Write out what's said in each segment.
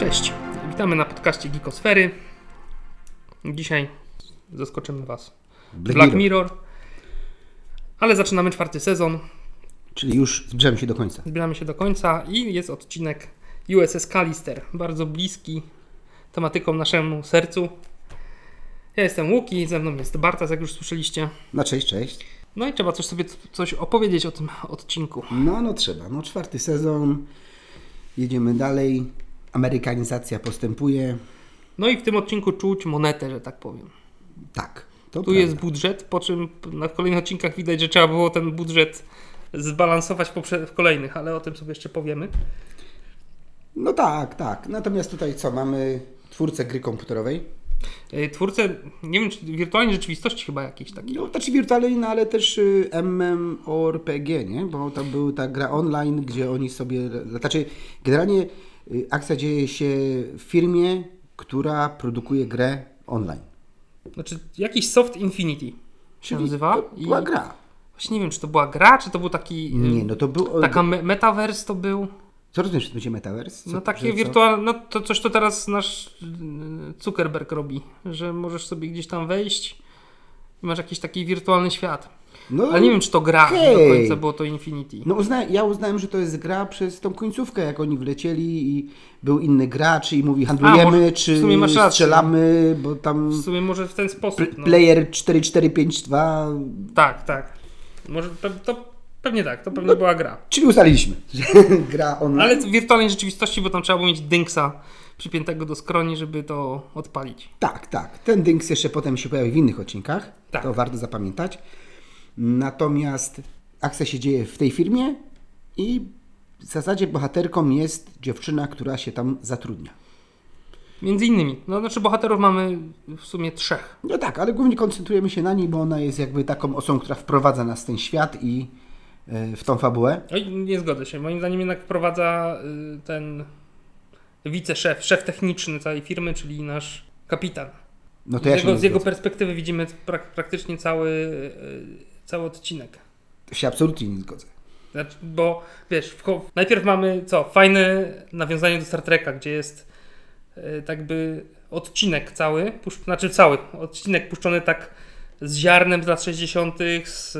Cześć, witamy na podcaście Geekosfery. Dzisiaj zaskoczymy Was Black Black Mirror. Mirror. Ale zaczynamy czwarty sezon, Czyli już zbliżamy się do końca. zbieramy się do końca i jest odcinek USS Callister, bardzo bliski tematyką naszemu sercu. Ja jestem Łuki, ze mną jest Bartas, jak już słyszeliście. No cześć, cześć. No i trzeba coś sobie coś opowiedzieć o tym odcinku. No, no trzeba. No czwarty sezon. Jedziemy dalej. Amerykanizacja postępuje. No i w tym odcinku czuć monetę, że tak powiem. Tak. Tu prawda. jest budżet, po czym na kolejnych odcinkach widać, że trzeba było ten budżet zbalansować w kolejnych, ale o tym sobie jeszcze powiemy. No tak, tak. Natomiast tutaj co? Mamy twórcę gry komputerowej. Yy, Twórcę, nie wiem, czy wirtualnej rzeczywistości chyba jakiejś takiej. No, znaczy wirtualna, ale też y, MMORPG, nie? Bo tam była ta gra online, gdzie oni sobie... Znaczy, generalnie y, akcja dzieje się w firmie, która produkuje grę online. Znaczy, jakiś Soft Infinity się Czyli nazywa. to była gra. Właśnie nie wiem, czy to była gra, czy to był taki... Nie, no to był... Taka me- metaverse to był. Co rozumiesz, to będzie Metaverse? Co, No takie co? wirtualne, no to coś to teraz nasz yy, Zuckerberg robi, że możesz sobie gdzieś tam wejść i masz jakiś taki wirtualny świat. No, Ale nie wiem, czy to gra okej. do końca było to Infinity. No uzna, ja uznałem, że to jest gra przez tą końcówkę, jak oni wlecieli i był inny gracz i mówi handlujemy, może- czy w strzelamy, bo tam W sumie może w ten sposób. pl- No. player 4452, Tak, tak. Może pe- to pewnie tak, to pewnie No. była gra. czyli ustaliliśmy, że gra online. Ale w wirtualnej rzeczywistości, bo tam trzeba było mieć dynksa przypiętego do skroni, żeby to odpalić. Tak, tak. Ten Dynks jeszcze potem się pojawi w innych odcinkach, Tak. to warto zapamiętać. Natomiast akcja się dzieje w tej firmie i w zasadzie bohaterką jest dziewczyna, która się tam zatrudnia. Między innymi. No znaczy bohaterów mamy w sumie trzech. No tak, ale głównie koncentrujemy się na niej, bo ona jest jakby taką osobą, która wprowadza nas w ten świat i w tą fabułę. Oj, nie zgodzę się. Moim zdaniem jednak wprowadza y, ten wiceszef, szef techniczny całej firmy, czyli nasz kapitan. No to Z ja się jego, z jego perspektywy widzimy prak- praktycznie cały, y, cały odcinek. To się absolutnie nie zgodzę. Znaczy, bo wiesz, najpierw mamy co? Fajne nawiązanie do Star Treka, gdzie jest e, tak by odcinek cały, znaczy cały odcinek puszczony tak z ziarnem z lat 60., z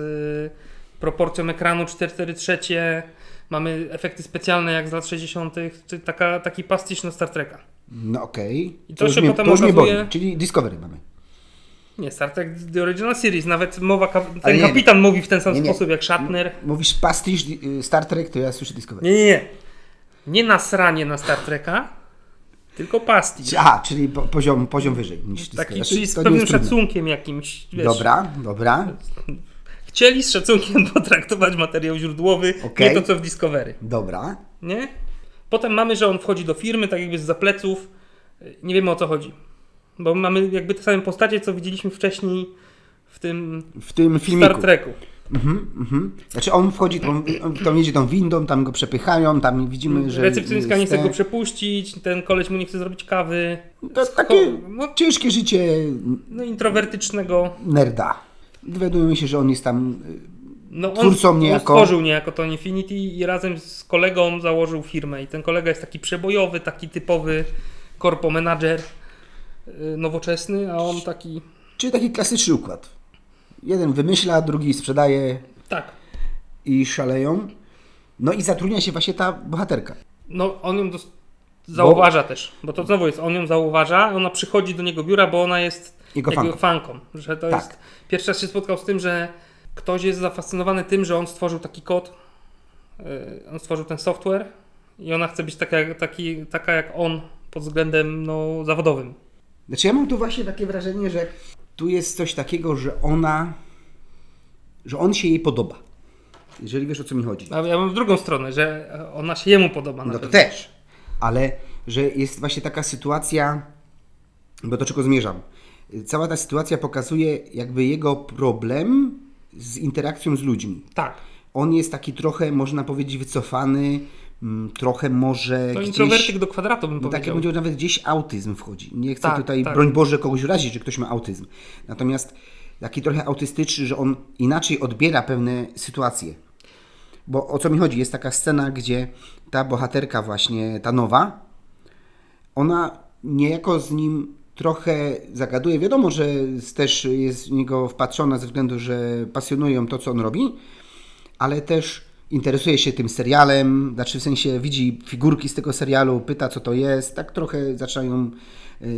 proporcją ekranu 4:3, mamy efekty specjalne jak z lat 60., czy taka, taki pastisz na Star Treka. No okej. I to się mnie, potem to okazuje- boli. Czyli Discovery mamy. Nie, Star Trek The Original Series, nawet mowa, Ale ten nie, kapitan mówi w ten sam nie, nie. sposób jak Shatner. Mówisz pastisz y, Star Trek, to ja słyszę Discovery. Nie, nie, nie. Nie nasranie na Star Treka, tylko pastisz. Aha, czyli po, poziom, poziom wyżej niż Discovery. Taki, Znaczy, czyli z to nie pewnym trudne. szacunkiem jakimś. Wiesz, Dobra, dobra, Chcieli z szacunkiem potraktować materiał źródłowy, Okej. nie to co w Discovery. dobra. Nie? Potem mamy, że on wchodzi do firmy, tak jakby z zapleców. Nie wiemy o co chodzi. Bo mamy jakby te same postacie, co widzieliśmy wcześniej w tym W tym filmiku. Star Treku. Mhm, mhm. Znaczy on wchodzi, on tam jedzie tą windą, tam go przepychają, tam widzimy, że... Recepcjonistka nie chce go przepuścić, ten koleś mu nie chce zrobić kawy. To takie No, ciężkie życie no introwertycznego. nerda. Dowiadujemy się, że on jest tam... y, No on, Twórcą on niejako. stworzył niejako to Infinity i razem z kolegą założył firmę. I ten kolega jest taki przebojowy, taki typowy korpo menadżer yy, nowoczesny, a on taki... Czyli taki klasyczny układ. Jeden wymyśla, drugi sprzedaje Tak. i szaleją. No i zatrudnia się właśnie ta bohaterka. No on ją dos- zauważa też, bo to znowu jest, on ją zauważa, ona przychodzi do niego biura, bo ona jest Jego jakby fanką. fanką. Że to Tak. jest... Pierwszy raz się spotkał z tym, że ktoś jest zafascynowany tym, że on stworzył taki kod, yy, on stworzył ten software i ona chce być taka, jak- taki, taka jak on pod względem no, zawodowym. Znaczy ja mam tu właśnie takie wrażenie, że tu jest coś takiego, że ona... że on się jej podoba. Jeżeli wiesz o co mi chodzi. A ja mam w drugą stronę, że ona się jemu podoba. na No to też. Ale że jest właśnie taka sytuacja, bo do czego zmierzam. Cała ta sytuacja pokazuje jakby jego problem z interakcją z ludźmi. Tak. On jest taki trochę, można powiedzieć, wycofany, mm, trochę może To gdzieś... introwertyk do kwadratu bym No tak jak powiedział. powiedział, nawet gdzieś autyzm wchodzi. Nie chcę Tak, tutaj, tak. broń Boże, kogoś urazić, że ktoś ma autyzm. Natomiast taki trochę autystyczny, że on inaczej odbiera pewne sytuacje. Bo o co mi chodzi? Jest taka scena, gdzie ta bohaterka właśnie, ta nowa, ona niejako z nim trochę zagaduje. Wiadomo, że też jest w niego wpatrzona ze względu, że pasjonuje ją to, co on robi, ale też interesuje się tym serialem, znaczy w sensie widzi figurki z tego serialu, pyta, co to jest, tak trochę zaczynają yy,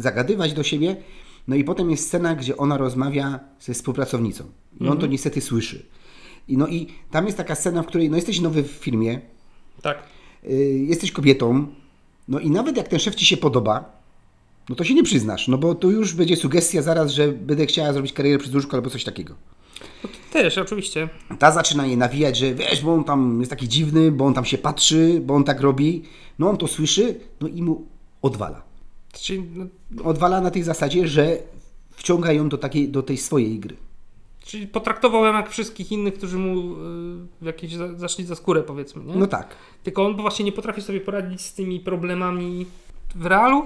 zagadywać do siebie. No i potem jest scena, gdzie ona rozmawia ze współpracownicą. I on to niestety słyszy. I, no i tam jest taka scena, w której no, jesteś nowy w filmie, Tak. yy, jesteś kobietą, no i nawet jak ten szef ci się podoba, no to się nie przyznasz, no bo tu już będzie sugestia zaraz, że będę chciała zrobić karierę przez łóżko albo coś takiego. No też, oczywiście. Ta zaczyna je nawijać, że wiesz, bo on tam jest taki dziwny, bo on tam się patrzy, bo on tak robi. No on to słyszy, no i mu odwala. Czyli, no, Odwala na tej zasadzie, że wciąga ją do, takiej, do tej swojej gry. Czyli potraktował ją jak wszystkich innych, którzy mu y, jakieś za, zaszli za skórę, powiedzmy. Nie? No tak. Tylko on właśnie nie potrafi sobie poradzić z tymi problemami w realu.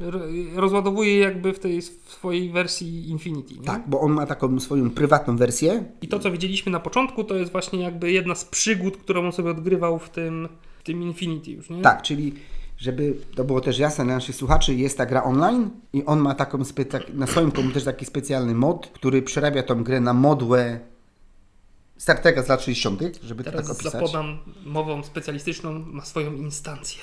Ro- Rozładowuje je jakby w tej swojej wersji Infinity. Nie? Tak, bo on ma taką swoją prywatną wersję. I to, co widzieliśmy na początku, to jest właśnie jakby jedna z przygód, którą on sobie odgrywał w tym, w tym Infinity już, nie? Tak, czyli żeby to było też jasne dla naszych słuchaczy, jest ta gra online i on ma taką tak, na swoim komputerze taki specjalny mod, który przerabia tą grę na modłę Star Treka z lat 60., żeby to Teraz tak opisać. zapodam mową specjalistyczną, ma swoją instancję.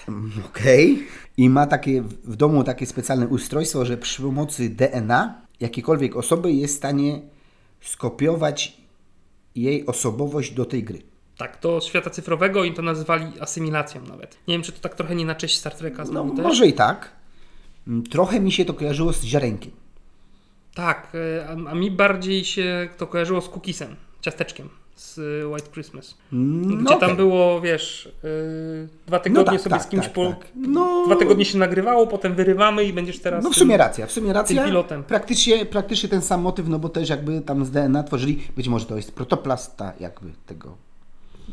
Okej. I ma takie w domu takie specjalne ustrojstwo, że przy pomocy DNA jakiejkolwiek osoby jest w stanie skopiować jej osobowość do tej gry. Tak, to z świata cyfrowego i to nazywali asymilacją nawet. Nie wiem, czy to tak trochę nie na cześć Star Treka No, znowu też? może i tak. Mm, Trochę mi się to kojarzyło z ziarenkiem. Tak, e, a, a mi bardziej się to kojarzyło z cookiesem, ciasteczkiem z White Christmas. Mm, Gdzie okej. tam było, wiesz, yy, dwa tygodnie tak, sobie tak, z kimś tak, po... tak. No- Dwa tygodnie się nagrywało, potem wyrywamy i będziesz teraz... No w tym- sumie racja, w sumie racja. tym pilotem. Praktycznie, praktycznie ten sam motyw, no bo też jakby tam z DNA tworzyli, być może to jest protoplasta jakby tego,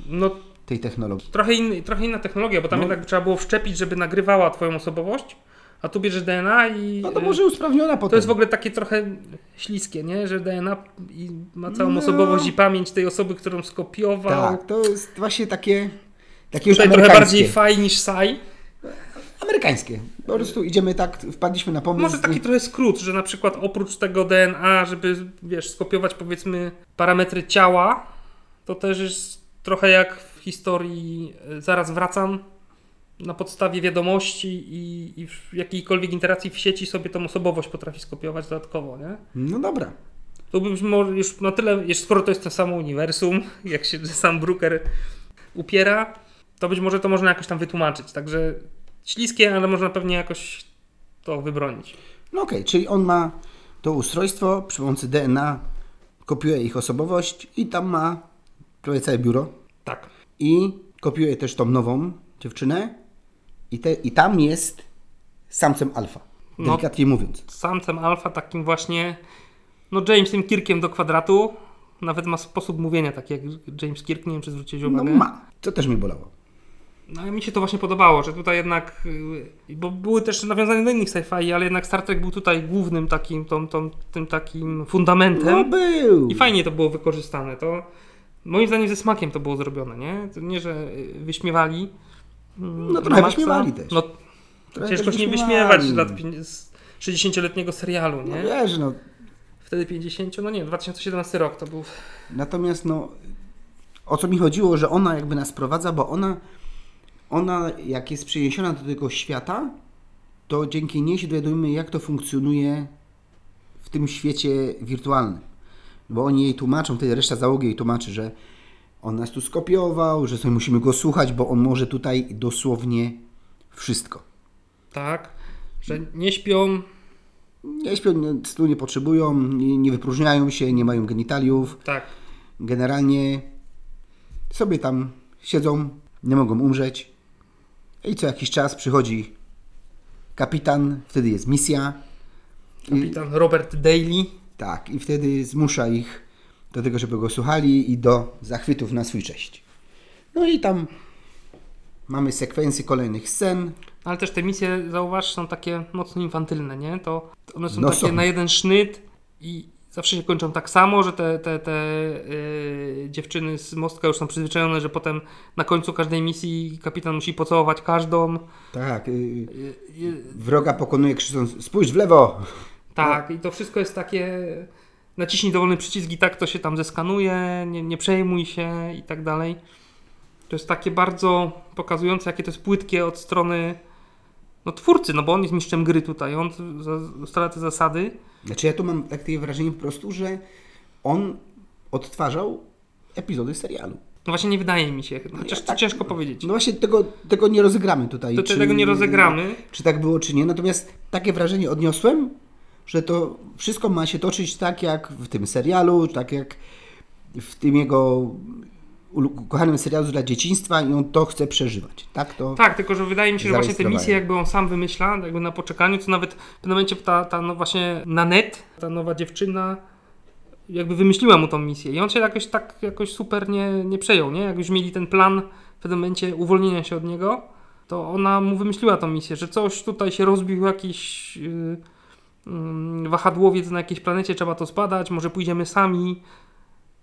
No tej technologii. trochę, inny, trochę inna technologia, bo tam No. jednak trzeba było wszczepić, żeby nagrywała twoją osobowość, a tu bierzesz DNA i... No to y, może usprawniona potem. To jest w ogóle takie trochę śliskie, nie? Że DNA ma całą No. osobowość i pamięć tej osoby, którą skopiował. Tak, to jest właśnie takie, takie już Tutaj trochę bardziej faj niż saj. Amerykańskie. Po prostu idziemy tak, wpadliśmy na pomysł. Może taki trochę skrót, że na przykład oprócz tego DNA, żeby wiesz, skopiować powiedzmy parametry ciała, to też jest trochę jak w historii y, Zaraz wracam. Na podstawie wiadomości i, i jakiejkolwiek interakcji w sieci sobie tą osobowość potrafi skopiować dodatkowo, nie? No dobra. To może już na tyle, skoro to jest to samo uniwersum, jak się sam Brooker upiera, to być może to można jakoś tam wytłumaczyć. Także śliskie, ale można pewnie jakoś to wybronić. No okej, czyli on ma to ustrojstwo przy pomocy DNA, kopiuje ich osobowość i tam ma prawie całe biuro. Tak. I kopiuje też tą nową dziewczynę i, te, i tam jest samcem alfa. No. Delikatnie mówiąc. Samcem alfa takim właśnie, no Jamesem Kirkiem do kwadratu. Nawet ma sposób mówienia taki jak James Kirk, nie wiem czy zwróciłeś No uwagę. ma. Co też mi bolało. No i mi się to właśnie podobało, że tutaj jednak, y, bo były też nawiązania do innych sci-fi, ale jednak Star Trek był tutaj głównym takim, tą, tą, tym takim fundamentem. No był. I fajnie to było wykorzystane. To moim zdaniem ze smakiem to było zrobione, nie? To nie, że y, wyśmiewali. mm, No trochę Maxa. wyśmiewali też. No Trochę ciężko też nie wyśmiewać z lat pięć- z 60-letniego serialu, No nie? wiesz, no. Wtedy 50, no nie, 2017 rok to był. Natomiast no, o co mi chodziło, że ona jakby nas prowadza, bo ona, ona jak jest przeniesiona do tego świata, to dzięki niej się dowiadujemy, jak to funkcjonuje w tym świecie wirtualnym. Bo oni jej tłumaczą, wtedy reszta załogi jej tłumaczy, że on nas tu skopiował, że sobie musimy go słuchać, bo on może tutaj dosłownie wszystko. Tak, że nie śpią. Nie śpią, snu nie potrzebują, nie, nie wypróżniają się, nie mają genitaliów. Tak. generalnie sobie tam siedzą, nie mogą umrzeć. I co jakiś czas przychodzi kapitan, wtedy jest misja. Kapitan Robert Daly. Tak, i wtedy zmusza ich do tego, żeby go słuchali i do zachwytów na swój cześć. No i tam mamy sekwencję kolejnych scen. Ale też te misje, zauważ, są takie mocno infantylne, nie? To one są No takie są. na jeden sznyt i zawsze się kończą tak samo, że te, te, te yy, dziewczyny z mostka już są przyzwyczajone, że potem na końcu każdej misji kapitan musi pocałować każdą. Tak. Yy, yy, Wroga pokonuje krzycząc spójrz w lewo. Tak, i to wszystko jest takie. Naciśnij dowolny przycisk i tak to się tam zeskanuje, nie, nie przejmuj się i tak dalej. To jest takie bardzo pokazujące, jakie to jest płytkie od strony no, twórcy, no bo on jest mistrzem gry tutaj, on ustala te zasady. Znaczy ja tu mam takie wrażenie po prostu, że on odtwarzał epizody serialu. No właśnie nie wydaje mi się, chociaż ja tak- ciężko powiedzieć. No właśnie tego, tego nie rozegramy tutaj. To tego nie rozegramy. Czy tak było, czy nie. Natomiast takie wrażenie odniosłem, że to wszystko ma się toczyć tak jak w tym serialu, tak jak w tym jego ukochanym serialu dla dzieciństwa i on to chce przeżywać. Tak to. Tak, tylko że wydaje mi się, że właśnie te misje jakby on sam wymyśla, jakby na poczekaniu, co nawet w pewnym momencie ta, ta no właśnie Nanet, ta nowa dziewczyna, jakby wymyśliła mu tą misję i on się jakoś tak jakoś super nie, nie przejął, nie? Jak już mieli ten plan w pewnym momencie uwolnienia się od niego, to ona mu wymyśliła tą misję, że coś tutaj się rozbił jakiś yy, wahadłowiec na jakiejś planecie, trzeba to zbadać, może pójdziemy sami,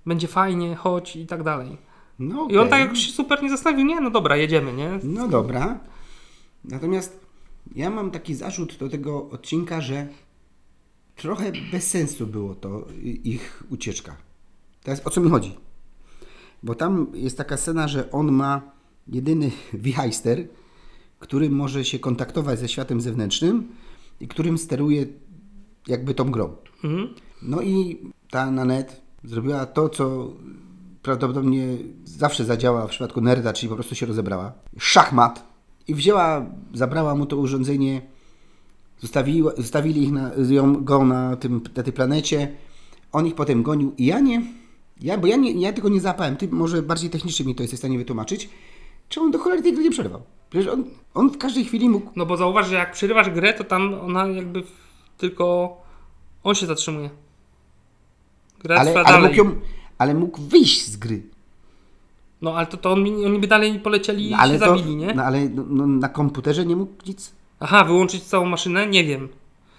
będzie fajnie, chodź i tak dalej. No, I on tak jakoś się super nie zastanowił, nie, no dobra, jedziemy, nie? No dobra. Natomiast ja mam taki zarzut do tego odcinka, że trochę bez sensu było to ich ucieczka. Teraz o co mi chodzi? Bo tam jest taka scena, że on ma jedyny wichajster, który może się kontaktować ze światem zewnętrznym i którym steruje jakby tą grą. Mhm. No i ta Nanet zrobiła to, co prawdopodobnie zawsze zadziała w przypadku nerda, czyli po prostu się rozebrała. Szachmat. I wzięła, zabrała mu to urządzenie, zostawiła, zostawili ich na, ją, go na, tym, na tej planecie. On ich potem gonił i ja nie, ja, bo ja, nie, ja tego nie zapałem. Ty może bardziej technicznie mi to jesteś w stanie wytłumaczyć. Czy on do cholery tej gry nie przerwał? Przecież on, on w każdej chwili mógł No bo zauważ, że jak przerywasz grę, to tam ona jakby tylko on się zatrzymuje. Gra ale, ale, dalej. mógł ją, ale mógł wyjść z gry. No ale to, to on, oni by dalej polecieli i No, ale, się to, zabili, nie? no, ale no, no, na komputerze nie mógł nic. Aha, wyłączyć całą maszynę? Nie wiem.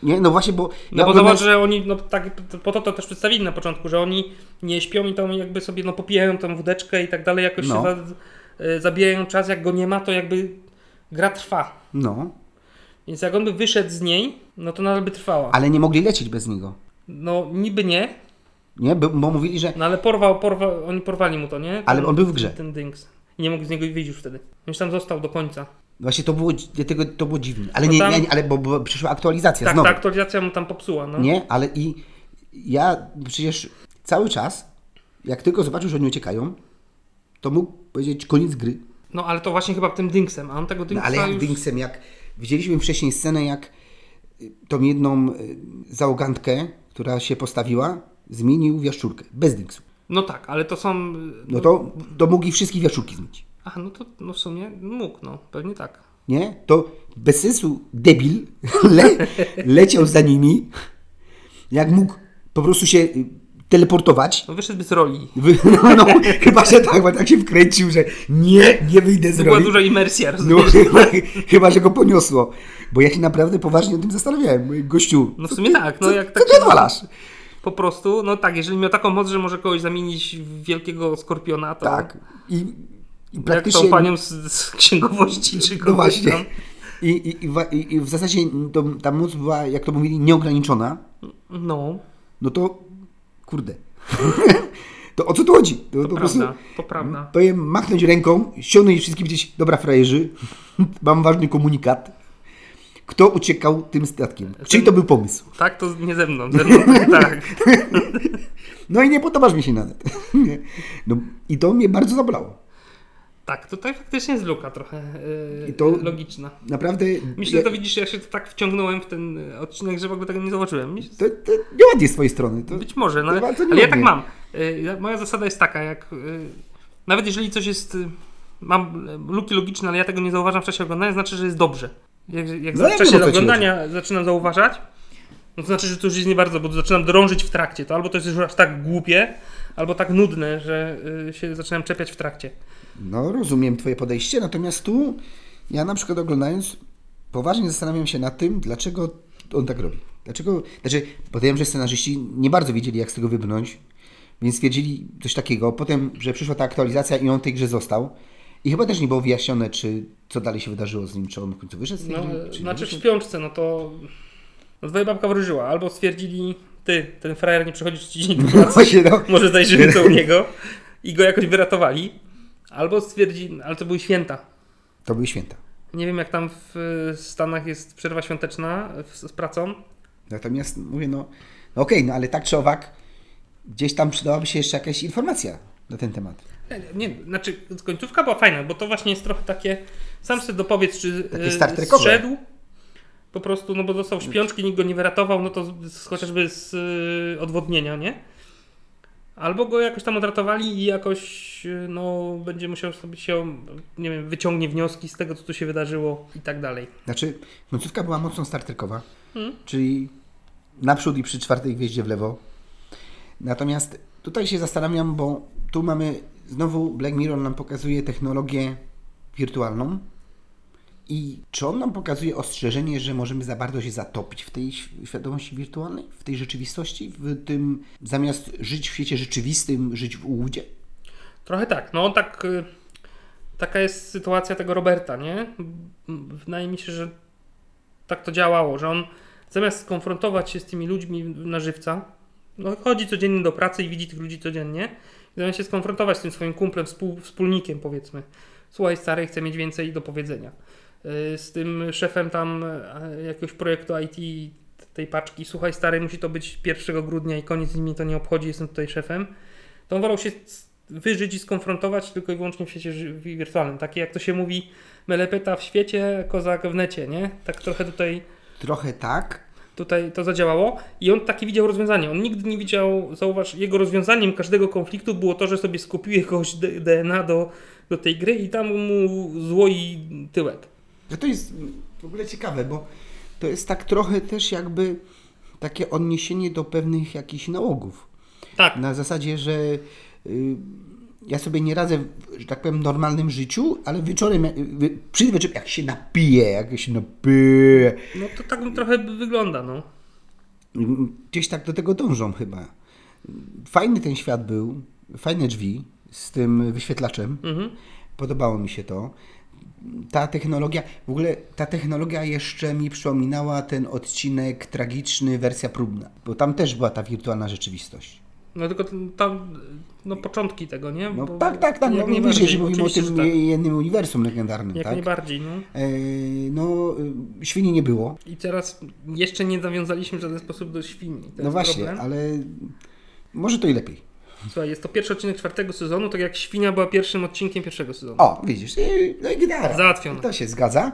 Nie, no właśnie, bo. No ja bo oglądałem- zobacz, że oni, no tak, po to to też przedstawili na początku, że oni nie śpią i tam jakby sobie no popijają tą wódeczkę i tak dalej, jakoś No. się za, y, zabijają czas, jak go nie ma, to jakby gra trwa. No, Więc jak on by wyszedł z niej, no to nadal by trwała. ale nie mogli lecieć bez niego. No niby nie, Nie, bo, bo mówili, że. No ale porwał, porwał, oni porwali mu to, nie? Ale on był w grze. Ten, ten Dings. I nie mógł z niego wyjść już wtedy. Już tam został do końca. Właśnie to było, dlatego to było dziwne. Ale No nie, tam- nie, ale bo, bo przyszła aktualizacja Tak, znowu. ta aktualizacja mu tam popsuła, no. Nie, ale i ja przecież cały czas, jak tylko zobaczył, że oni uciekają, to mógł powiedzieć koniec gry. No ale to właśnie chyba tym Dingsem, a on tego No, Dingsa ale jak już... Dinksem, jak widzieliśmy wcześniej scenę, jak y, tą jedną y, załogantkę, która się postawiła, zmienił w jaszczurkę, bez Dinksu. No tak, ale to są... No to, to mógł i wszystkich jaszczurki zmienić. Aha, no to no w sumie mógł, no. Pewnie tak. Nie? To bez sensu debil le, leciał za nimi, jak mógł po prostu się y, teleportować. No wyszedłby z roli. Wy- No, no, chyba, że tak, bo tak się wkręcił, że nie, nie wyjdę z To była roli. duża imersja, No, rozumiesz? chyba, chyba, że go poniosło. Bo ja się naprawdę poważnie o tym zastanawiałem. Gościu, No w co sumie ty- tak, no co, jak co tak ty się- odwalasz? Po prostu, no tak, jeżeli miał taką moc, że może kogoś zamienić w wielkiego skorpiona, to... Tak. I, i Jak praktycznie... tą panią z, z księgowości, czy No kogoś właśnie. tam. I, i, I w zasadzie to, ta moc była, jak to mówili, nieograniczona. No, No to, kurde. to o co tu chodzi? To, to prostu prawda, to prawda. powiem machnąć ręką, ściągnąć wszystkim gdzieś, dobra frajerzy, mam ważny komunikat. Kto uciekał tym statkiem? Czyli to był pomysł. Tak, to nie ze mną, ze mną tak. No i nie podobasz mi się nawet. No, I to mnie bardzo zabolało. Tak, tutaj faktycznie jest luka trochę yy, I to- logiczna. Naprawdę. Myślę, że to widzisz, ja się tak wciągnąłem w ten odcinek, że w ogóle tego nie zobaczyłem. Myślę, to, to nieładnie z twojej strony. To, Być może, no, ale, ale ja tak mam. Y, ja- Moja zasada jest taka, jak y, nawet jeżeli coś jest, mam luki logiczne, ale ja tego nie zauważam w czasie oglądania, znaczy, że jest dobrze. Jak, jak No w czasie oglądania zaczynam zauważać, no to znaczy, że to już jest nie bardzo, bo zaczynam drążyć w trakcie. To albo to jest już aż tak głupie, albo tak nudne, że się zaczynam czepiać w trakcie. No, rozumiem Twoje podejście, natomiast tu ja na przykład oglądając poważnie zastanawiam się nad tym, dlaczego on tak robi. Dlaczego? Znaczy, podejrzewam, że scenarzyści nie bardzo wiedzieli, jak z tego wybrnąć, więc stwierdzili coś takiego. Potem, że przyszła ta aktualizacja i on w tej grze został. I chyba też nie było wyjaśnione, czy co dalej się wydarzyło z nim, czy on w końcu wyszedł z tej No, gry, znaczy w śpiączce, no to no twoja babka wróżyła. Albo stwierdzili, ty, ten frajer nie przychodzi ci dzień Właśnie, no. może zajrzymy co u niego i go jakoś wyratowali. Albo stwierdzili, ale to były święta. To były święta. Nie wiem jak tam w Stanach jest przerwa świąteczna z, z pracą. Natomiast mówię, no, no okej, no ale tak czy owak, gdzieś tam przydałaby się jeszcze jakaś informacja na ten temat. Nie, nie, znaczy końcówka była fajna, bo to właśnie jest trochę takie, sam sobie dopowiedz, czy Trekowe. zszedł, po prostu, no bo dostał śpiączki, nikt go nie wyratował, no to z, chociażby z y, odwodnienia, nie? Albo go jakoś tam odratowali i jakoś, y, no, będzie musiał sobie się, nie wiem, wyciągnie wnioski z tego, co tu się wydarzyło i tak dalej. Znaczy, końcówka była mocno Star Trekowa, Hmm. czyli naprzód i przy czwartej gwieździe w lewo. Natomiast tutaj się zastanawiam, bo tu mamy znowu Black Mirror nam pokazuje technologię wirtualną i czy on nam pokazuje ostrzeżenie, że możemy za bardzo się zatopić w tej świ- świadomości wirtualnej, w tej rzeczywistości, w tym zamiast żyć w świecie rzeczywistym, żyć w ułudzie? Trochę tak, no tak, y, taka jest sytuacja tego Roberta, nie? Wydaje mi się, że tak to działało, że on zamiast skonfrontować się z tymi ludźmi na żywca, no chodzi codziennie do pracy i widzi tych ludzi codziennie, zamiast się skonfrontować z tym swoim kumplem, współ, wspólnikiem powiedzmy, słuchaj stary, chcę mieć więcej do powiedzenia. Y, Z tym szefem tam y, jakiegoś projektu IT tej paczki, słuchaj stary, musi to być 1 grudnia i koniec, mnie to nie obchodzi, jestem tutaj szefem to on wolał się wyżyć i skonfrontować tylko i wyłącznie w świecie wirtualnym. Takie jak to się mówi, melepeta w świecie, kozak w necie, nie? Tak trochę tutaj, Trochę tak, tutaj to zadziałało i on takie widział rozwiązanie. On nigdy nie widział, zauważ, jego rozwiązaniem każdego konfliktu było to, że sobie skupił D- DNA do, do tej gry i tam mu złoi tyłek. No to jest w ogóle ciekawe, bo to jest tak trochę też jakby takie odniesienie do pewnych jakichś nałogów. Tak, Na zasadzie, że y, ja sobie nie radzę, że tak powiem, normalnym życiu, ale wieczorem, wy- przyjdę wieczorem, jak się napiję, jak się napiję, no to tak trochę wygląda, no. gdzieś tak do tego dążą chyba. Fajny ten świat był, fajne drzwi z tym wyświetlaczem. Mhm. Podobało mi się to. Ta technologia, w ogóle ta technologia jeszcze mi przypominała ten odcinek tragiczny, wersja próbna, bo tam też była ta wirtualna rzeczywistość. No tylko tam, no początki tego, nie? No Bo- tak, tak, tak, no, najbardziej, najwyżej, jeśli mówimy o tym tak. jednym uniwersum legendarnym, Jak tak? najbardziej, no. E, no, świni nie było, I teraz jeszcze nie nawiązaliśmy w żaden sposób do świni. No właśnie, problem. ale może to i lepiej. Słuchaj, jest to pierwszy odcinek czwartego sezonu, tak jak świnia była pierwszym odcinkiem pierwszego sezonu. O, widzisz, no i gitara. Załatwione. To się zgadza.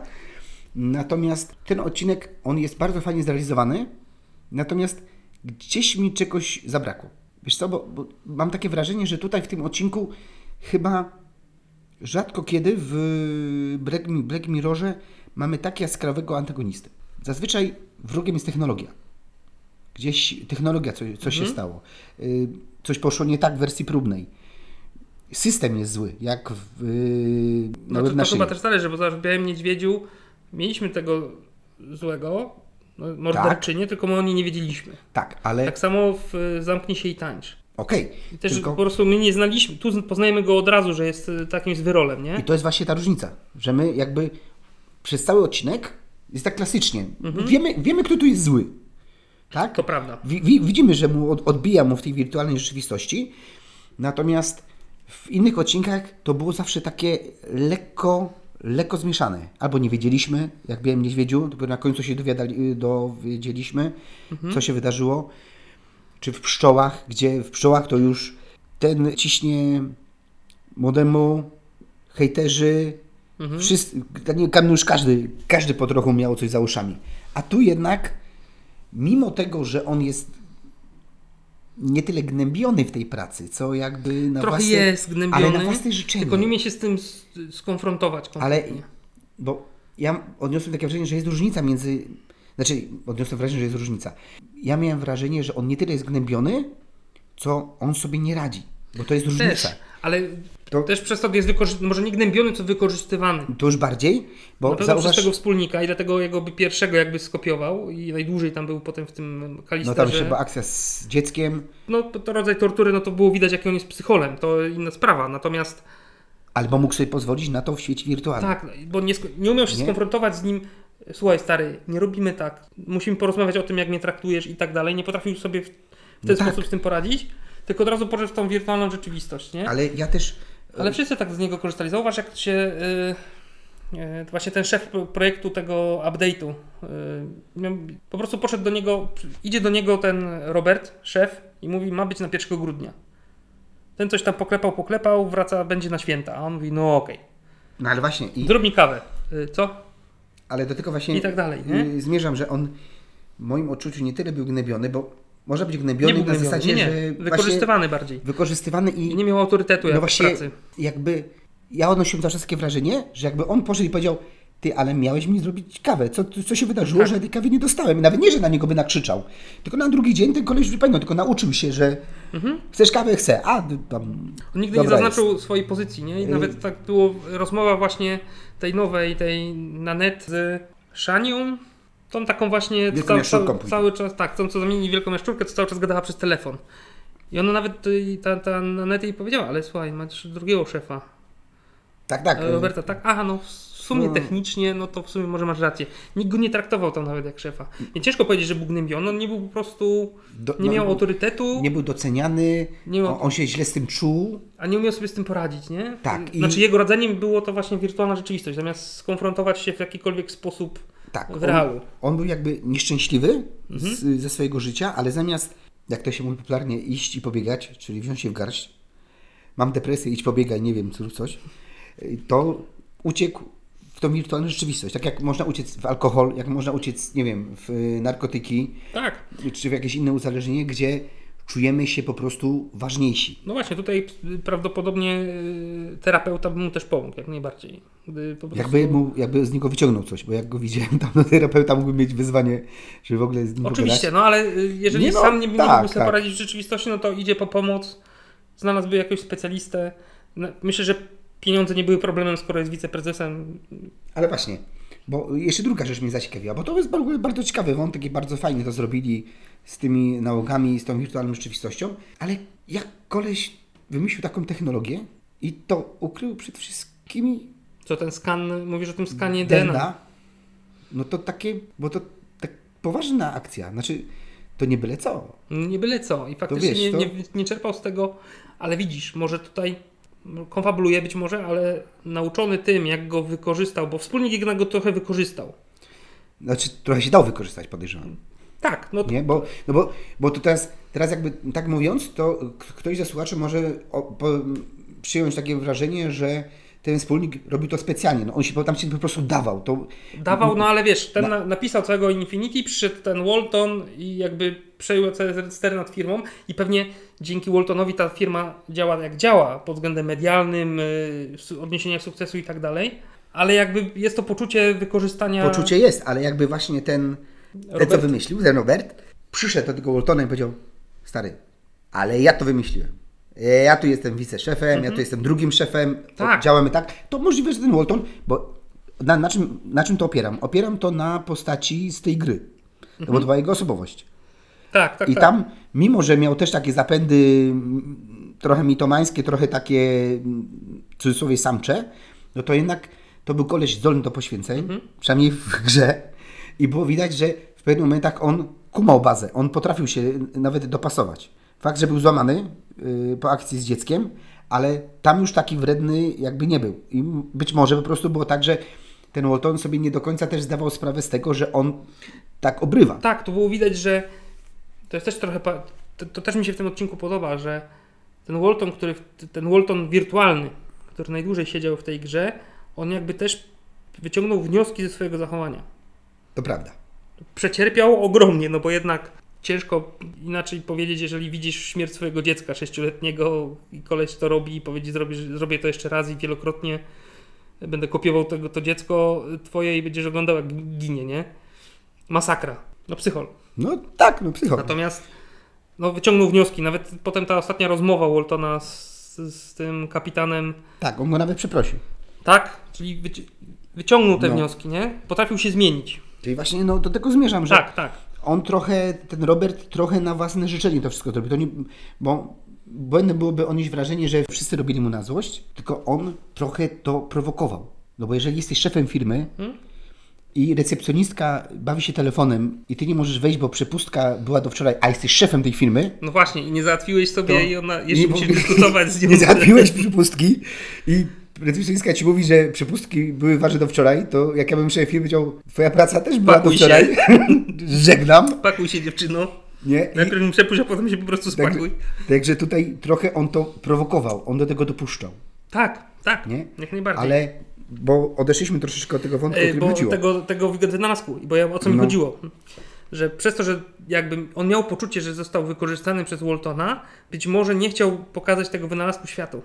Natomiast ten odcinek, on jest bardzo fajnie zrealizowany, natomiast gdzieś mi czegoś zabrakło. Wiesz co, bo, bo mam takie wrażenie, że tutaj w tym odcinku chyba rzadko kiedy w Black, Black Mirrorze mamy tak jaskrawego antagonistę. Zazwyczaj wrogiem jest technologia. Gdzieś technologia, coś, coś Mhm. się stało. Y, Coś poszło nie tak w wersji próbnej. System jest zły, jak w, yy, No to, to chyba też zależy, bo zobacz, w Białym Niedźwiedziu mieliśmy tego złego, no, morderczynię, tylko my o niej nie wiedzieliśmy. Tak, ale Tak samo w y, Zamknij się i tańcz. okej. I też tylko- po prostu my nie znaliśmy, tu poznajemy go od razu, że jest y, takim zwyrolem, nie? I to jest właśnie ta różnica, że my jakby przez cały odcinek jest tak klasycznie. Wiemy, wiemy, kto tu jest zły. Tak? Mhm. To prawda. Wi- wi- widzimy, że mu od, odbija mu w tej wirtualnej rzeczywistości, natomiast w innych odcinkach to było zawsze takie lekko, lekko zmieszane. Albo nie wiedzieliśmy, jak byłem niedźwiedziu, dopiero na końcu się dowiadali, dowiedzieliśmy, co się wydarzyło. Czy w pszczołach, gdzie w pszczołach to już ten ciśnie modemu, hejterzy, wszyscy, nie, tam już każdy, każdy po trochu miał coś za uszami. A tu jednak, mimo tego, że on jest nie tyle gnębiony w tej pracy, co jakby na Trochę własne, jest gnębiony, ale na własne życzenie. tylko nie umie się z tym skonfrontować Ale, bo ja odniosłem takie wrażenie, że jest różnica między, znaczy odniosłem wrażenie, że jest różnica. Ja miałem wrażenie, że on nie tyle jest gnębiony, co on sobie nie radzi. Bo to jest Też, różnica. Ale To- też przez to jest wykorzystany, może nie gnębiony, co wykorzystywany. To już bardziej, bo pewno zauważ, przez tego wspólnika i dlatego jego by pierwszego jakby skopiował i najdłużej tam był potem w tym no kalisterze. tam jeszcze była akcja z dzieckiem, No to, rodzaj tortury, no to było widać jaki on jest psycholem, to inna sprawa. Natomiast albo mógł sobie pozwolić na to w świecie wirtualnym. tak, bo nie, nie umiał się Nie? skonfrontować z nim. Słuchaj stary, nie robimy tak. Musimy porozmawiać o tym, jak mnie traktujesz i tak dalej. Nie potrafił sobie w, w ten No tak. sposób z tym poradzić, tylko od razu poszedł w tą wirtualną rzeczywistość, nie? Ale ja też... Ale wszyscy tak z niego korzystali. Zauważ, jak się. Yy, yy, właśnie ten szef pro- projektu tego update'u. Yy, po prostu poszedł do niego. Idzie do niego ten Robert, szef, i mówi: Ma być na 1 grudnia. Ten coś tam poklepał, poklepał, wraca, będzie na święta. A on mówi: No okej. No ale właśnie, i, Zrób mi kawę. Yy, co? ale do tego właśnie I tak dalej, nie? y, zmierzam, że on w moim odczuciu nie tyle był gnębiony, bo może być gnębiony Nie na zasadzie, nie, nie. że Wykorzystywany bardziej. wykorzystywany i I nie miał autorytetu no właśnie pracy. jakby ja odnosiłem czas takie wrażenie, że jakby on poszedł i powiedział ty, ale miałeś mi zrobić kawę. Co, co się wydarzyło, Tak. że tej kawy nie dostałem? Nawet nie, że na niego by nakrzyczał. Tylko na drugi dzień ten koleś wypełnił, tylko nauczył się, że chcesz kawę? Chcę. A, tam... On nigdy nie zaznaczył swojej pozycji, nie? I Y- nawet tak było rozmowa właśnie tej nowej, tej na net z Szanią, tą taką właśnie Wielką cały, cały, czas, tak, tą co zamienili wielką jaszczurkę, co cały czas gadała przez telefon. I ona nawet, y, ta, ta na net jej powiedziała, ale słuchaj, masz drugiego szefa, Tak, tak. e, Roberta, tak? Aha, no w sumie No. technicznie, no to w sumie może masz rację. Nikt go nie traktował tam nawet jak szefa. I ciężko powiedzieć, że był gnębiony, on nie był po prostu, Do- nie no, miał autorytetu, Nie był doceniany, Nie miał- on, on się źle z tym czuł. A nie umiał sobie z tym poradzić, nie? Tak, i- Znaczy jego radzeniem było to właśnie wirtualna rzeczywistość, zamiast skonfrontować się w jakikolwiek sposób Tak. On, on był jakby nieszczęśliwy Mhm. z, ze swojego życia, ale zamiast, jak to się mówi popularnie, iść i pobiegać, czyli wziąć się w garść, mam depresję, idź pobiegaj, nie wiem, zrób coś, to uciekł w tą wirtualną rzeczywistość. Tak jak można uciec w alkohol, jak można uciec, nie wiem, w narkotyki, Tak. czy w jakieś inne uzależnienie, gdzie czujemy się po prostu ważniejsi. No właśnie, tutaj prawdopodobnie y, terapeuta by mu też pomógł, jak najbardziej. Prostu... Jakby, mu, jakby z niego wyciągnął coś, bo jak go widziałem tam, no terapeuta mógłby mieć wyzwanie, żeby w ogóle z nim Oczywiście, no ale y, jeżeli Nie no, sam nie tak, mógłby sobie tak. poradzić w rzeczywistości, no to idzie po pomoc, znalazłby jakiegoś specjalistę. No, Myślę, że pieniądze nie były problemem, skoro jest wiceprezesem. Ale właśnie, bo jeszcze druga rzecz mnie zaciekawiła, bo to jest bardzo, bardzo ciekawy wątek i bardzo fajnie to zrobili z tymi nałogami, z tą wirtualną rzeczywistością, ale jak koleś wymyślił taką technologię i to ukrył przed wszystkimi Co ten skan, mówisz o tym skanie DNA. DNA, no to takie, bo to tak poważna akcja, znaczy to nie byle co. Nie byle co. I faktycznie wiesz, nie, nie, nie czerpał z tego, ale widzisz, może tutaj konfabuluje być może, ale nauczony tym, jak go wykorzystał, bo wspólnik jednak go trochę wykorzystał. Znaczy trochę się dało wykorzystać, podejrzewam. Tak, no to, Nie? Bo, no bo, bo to teraz, teraz jakby tak mówiąc, to ktoś ze słuchaczy może o, po, przyjąć takie wrażenie, że ten wspólnik robił to specjalnie. No on się tam się po prostu dawał. To, dawał, no ale wiesz, ten na, napisał całego Infinity, przyszedł ten Walton i jakby przejął całe stery nad firmą i pewnie dzięki Waltonowi ta firma działa jak działa pod względem medialnym, y, odniesienia sukcesu i tak dalej, ale jakby jest to poczucie wykorzystania Poczucie jest, ale jakby właśnie ten, ten co wymyślił, ten Robert, przyszedł do tego Waltona i powiedział, stary, ale ja to wymyśliłem. Ja tu jestem wiceszefem, ja tu jestem drugim szefem, Mhm. Tak. działamy tak. To możliwe, że ten Walton, bo na, na, czym, na czym to opieram? Opieram to na postaci z tej gry. To bo to była jego osobowość. Tak, tak, I tak. tam, mimo że miał też takie zapędy trochę mitomańskie, trochę takie w cudzysłowie samcze, no to jednak to był koleś zdolny do poświęceń, Mhm. przynajmniej w grze. I było widać, że w pewnych momentach on kumał bazę, on potrafił się nawet dopasować. Fakt, że był złamany yy, po akcji z dzieckiem, ale tam już taki wredny jakby nie był. I być może po prostu było tak, że ten Walton sobie nie do końca też zdawał sprawę z tego, że on tak obrywa. Tak, to było widać, że to jest też trochę. To, to też mi się w tym odcinku podoba, że ten Walton, który, ten Walton wirtualny, który najdłużej siedział w tej grze, on jakby też wyciągnął wnioski ze swojego zachowania. To prawda. Przecierpiał ogromnie, no bo jednak ciężko inaczej powiedzieć, jeżeli widzisz śmierć swojego dziecka sześcioletniego i koleś to robi i powiedzieć, zrobię, zrobię to jeszcze raz i wielokrotnie będę kopiował tego, to dziecko twoje i będziesz oglądał jak ginie, nie? Masakra. No psychol. No tak, no psycho. Natomiast no, wyciągnął wnioski. Nawet potem ta ostatnia rozmowa Waltona z, z tym kapitanem, Tak, on go nawet przeprosił. tak? Czyli wyci- wyciągnął te No. wnioski, nie? Potrafił się zmienić. Czyli właśnie no, do tego zmierzam, że Tak, tak. on trochę, ten Robert trochę na własne życzenie to wszystko zrobił. To nie, bo błędem byłoby odnieść wrażenie, że wszyscy robili mu na złość, tylko on trochę to prowokował. No bo jeżeli jesteś szefem firmy Hmm? I recepcjonistka bawi się telefonem i ty nie możesz wejść, bo przepustka była do wczoraj, a jesteś szefem tej firmy, No właśnie, i nie załatwiłeś sobie To- i ona jeszcze nie, musi bo- dyskutować z nią. nie załatwiłeś przepustki i recepcjonistka ci mówi, że przepustki były ważne do wczoraj, to jak ja bym szef firmy powiedział, twoja praca też była Pakuj do wczoraj, żegnam, Pakuj się dziewczyno. nie? Najpierw mi przepuść, a potem się po prostu Także, spakuj. także tutaj trochę on to prowokował, on do tego dopuszczał, Tak, tak, nie? jak najbardziej. Ale, bo odeszliśmy troszeczkę od tego wątku, o bo chodziło. tego, tego wynalazku, bo ja, o co mi No. chodziło? Że przez to, że jakby on miał poczucie, że został wykorzystany przez Waltona, być może nie chciał pokazać tego wynalazku światu.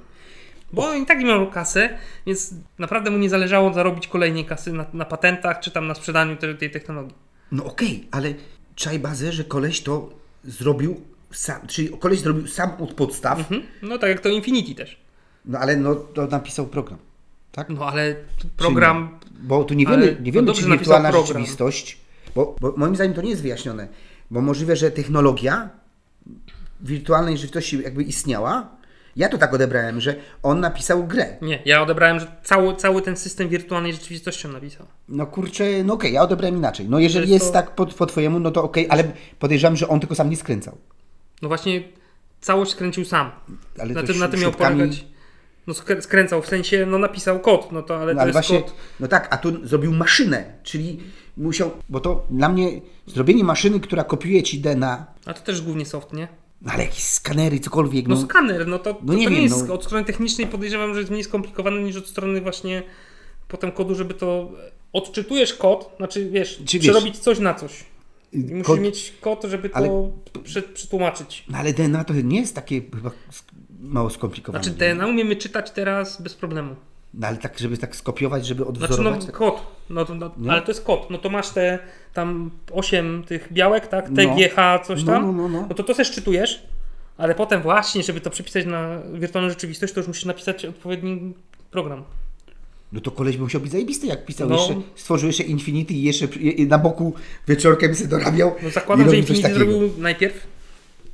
Bo on i tak nie miał kasę, więc naprawdę mu nie zależało zarobić kolejnej kasy na, na patentach czy tam na sprzedaniu te, tej technologii. No okej, ale czaj bazę, że koleś to zrobił sam, czyli koleś zrobił sam od podstaw, Mhm. No tak jak to Infinity też. no ale no to napisał program, tak? No ale program. Bo tu nie wiemy, nie wiemy czy wirtualna rzeczywistość, bo, bo moim zdaniem to nie jest wyjaśnione, bo możliwe, że technologia wirtualnej rzeczywistości jakby istniała. Ja to tak odebrałem, że on napisał grę. Nie, ja odebrałem, że cały, cały ten system wirtualnej rzeczywistości on napisał. No kurczę, no okej, ja odebrałem inaczej. No jeżeli To jest tak po, po twojemu, no to okej, ale podejrzewam, że on tylko sam nie skręcał. No właśnie całość skręcił sam. Ale na to tym, na tym miał polegać. No skrę- skręcał, w sensie, no napisał kod, no to ale No ale właśnie, kod. no tak, a tu zrobił maszynę, czyli musiał, bo to dla mnie zrobienie maszyny, która kopiuje ci DNA, A to też głównie soft, nie? no ale jakieś skanery, cokolwiek, No, no, skaner, no to, no nie to nie wiem, jest no. od strony technicznej podejrzewam, że jest mniej skomplikowane niż od strony właśnie potem kodu, żeby to odczytujesz kod, znaczy wiesz, Czy wiesz- przerobić coś na coś. I musisz kod- mieć kod, żeby to Ale- prze, przetłumaczyć. no ale DNA to nie jest takie chyba mało skomplikowane. Znaczy? DNA umiemy czytać teraz bez problemu. No ale tak, żeby tak skopiować, żeby Znaczy no odwzorować. tak- kod, no, to, no, ale to jest kod, no to masz te tam 8 tych białek, tak, No. TGH, coś No, tam, no, no, no. no to to też czytujesz, ale potem właśnie, żeby to przepisać na wirtualną rzeczywistość, to już musisz napisać odpowiedni program. No to koleś by musiał być zajebisty, jak pisał No. jeszcze, stworzył jeszcze Infinity i jeszcze na boku wieczorkiem sobie dorabiał. No zakładam, że Infinity zrobił najpierw,